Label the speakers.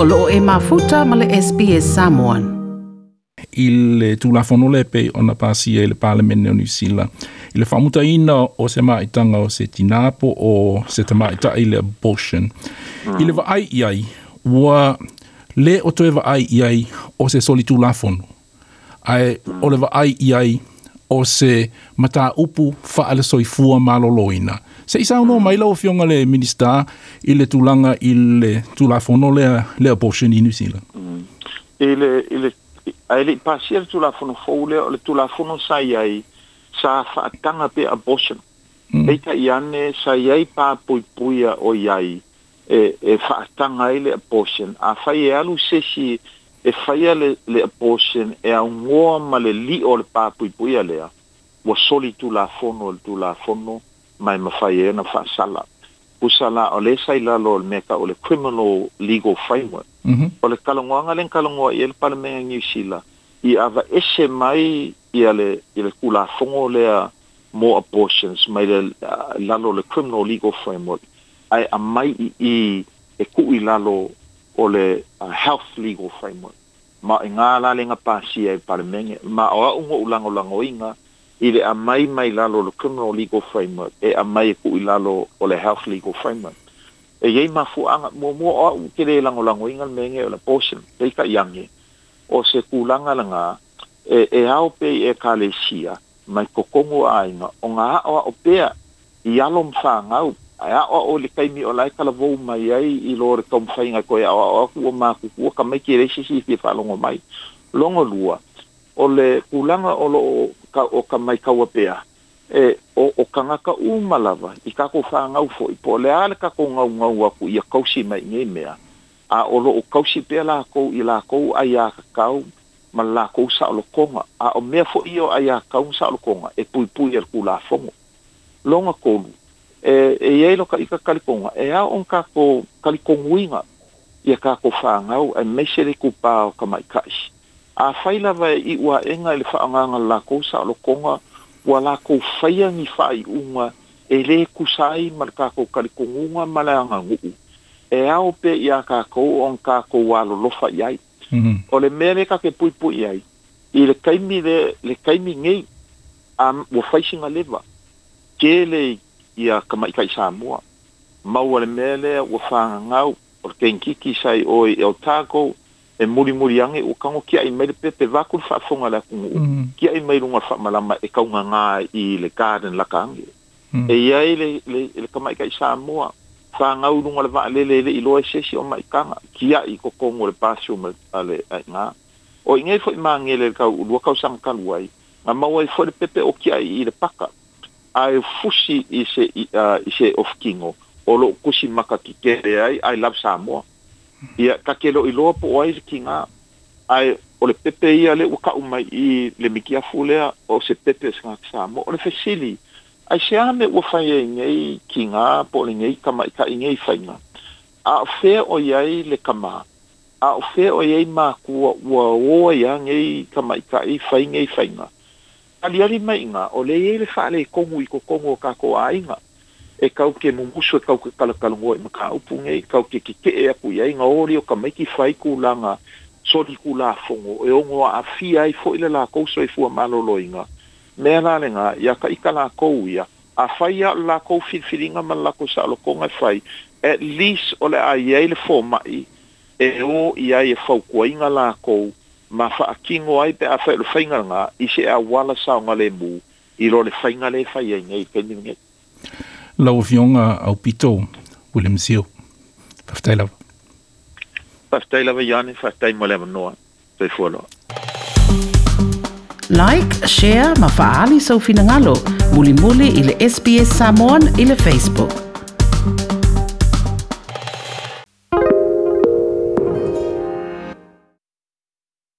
Speaker 1: o loo e mafuta ma le SPS Samoan. Il e le parlement on ona pasia i le o New Zealand. I o se maitanga o o abortion. I le ah. le o toe o se soli o se mata upu faale soifua maloloina. Se isa uno mai lau fionga le i le tulanga i le tulafono le, le abortion i New Zealand. Mm.
Speaker 2: I il est le, pasia le tulafono fau le le tulafono sai sa sa faatanga pe abortion. Mm. Eita iane ane sai pa pui puia o iai e, e i le abortion. A fae e alu sesi e faia le le apostle e a ngoa ma le li o le papui pui a lea wa soli tu la fono le tu la fono mai ma faia e na fa sala usa la o le sai la lo meka o le criminal legal framework mm -hmm. o le kalongoa ngale kalongoa i le parlamenta ni sila i ava ese mai i le i le kula fono le a mo apostles mai le uh, la lo le criminal legal framework ai a mai i, i e ku i la lo o le uh, health legal framework ma e ngā lale ngā pāsia i paremenge, ma o a ungo ulango lango inga, i le a mai mai lalo le criminal legal framework, e a mai ku i lalo o le health legal framework. E yei ma fu anga, mua mua o a ukele lango lango inga le menge o le posen, te ika iange, o se kulanga langa, e, e hao pe e ka le sia, mai kokongo a inga, o ngā o a opea, i alo mwha ngau ae aʻoa o le kaimi o lae kalavou mai ai i lo le taumafaiga koe aʻoaʻoa fua makukua ka mai kelesisifia faalogo mai logo lua o le pulaga o loo ka, o ka mai kaua pea e o, o kagaka uma lava i kakou fagau foʻi po o le a le kakou gaugau aku ia kausi mai igei mea a o loo kausi pea lakou i lakou aia kakau ma lakou saʻolokoga a o mea foʻi o aia kau saʻolokoga e puipui a le kulafogo loga kolua e e ye lo ka ika kalikonga e a on ka ko kalikonguinga ye ka ko fanga o e mesele ku pa o ka mai ka a faila va i wa enga le fanga nga la ko sa lo konga wa la ko faia ni fai unga e le ku sai mar ka ko kalikonga malanga ngu e a o pe ya ka ko on ka ko wa lo lo fai ai mhm. o le mele ka ke pui pui ai i le kaimi de le kaimi ngei am wo faishinga leva ke le ia kama i kai Samoa. Maua le mele ua whangangau o te inkiki sai e o i el tāko e muri muri ange o kango kia i mele pepe wakuru whaafonga la kungu. Mm. Kia i mele unga whaamalama e kaunga ngā i le garden la kange. Mm. E iai le, le, le kama i kai Samoa whangau runga le vaa lele le ilo e sesi o mai kanga. Kia i kokongo le pasio me ale ai ngā. O ingei fo i maangele le kau ulua kau sangkaluai. Nga mawai fo le pepe o kia i le paka ai fushi i se uh, se of kingo o lo kusi maka ki kere ai i love samoa ia ka kelo i loa po ai ki nga ai o le pepe ia le uka uma i le miki a fulea o se pepe sanga ki samoa o le fesili ai se ame ua fai e ngei ki nga po le nei kama i ka i nei fai nga a fe o iai le kama a fe o iai ma kua ua oa ia nei kama i ka i fai ngei fai ngei ali ali mai nga o le ele fa le komu i ko komu ka ko ai nga e kau ke mu musu e kau ke kala kala ngo e maka upu nge e kau ke kike e aku iai nga ori o ka mai ki fai ku langa sori ku la fongo e ongo a afi ai fo ile la kousa e fua malolo inga me ala le nga ia ka ika la kou ia a fai a la kou filfilinga man la kousa alo konga e fai at least ole le a iai le fo mai e o iai e fau kua inga la kou ma fa akingo ai pe afa lo fainga nga i se a wala sa nga le mu i lo le fainga le fa ye nei pe ni nge
Speaker 1: lo vionga au pito william seal paftela
Speaker 2: paftela ve yani paftai mo le no pe folo like share ma fa ali so fina ngalo muli muli ile sbs samon ile facebook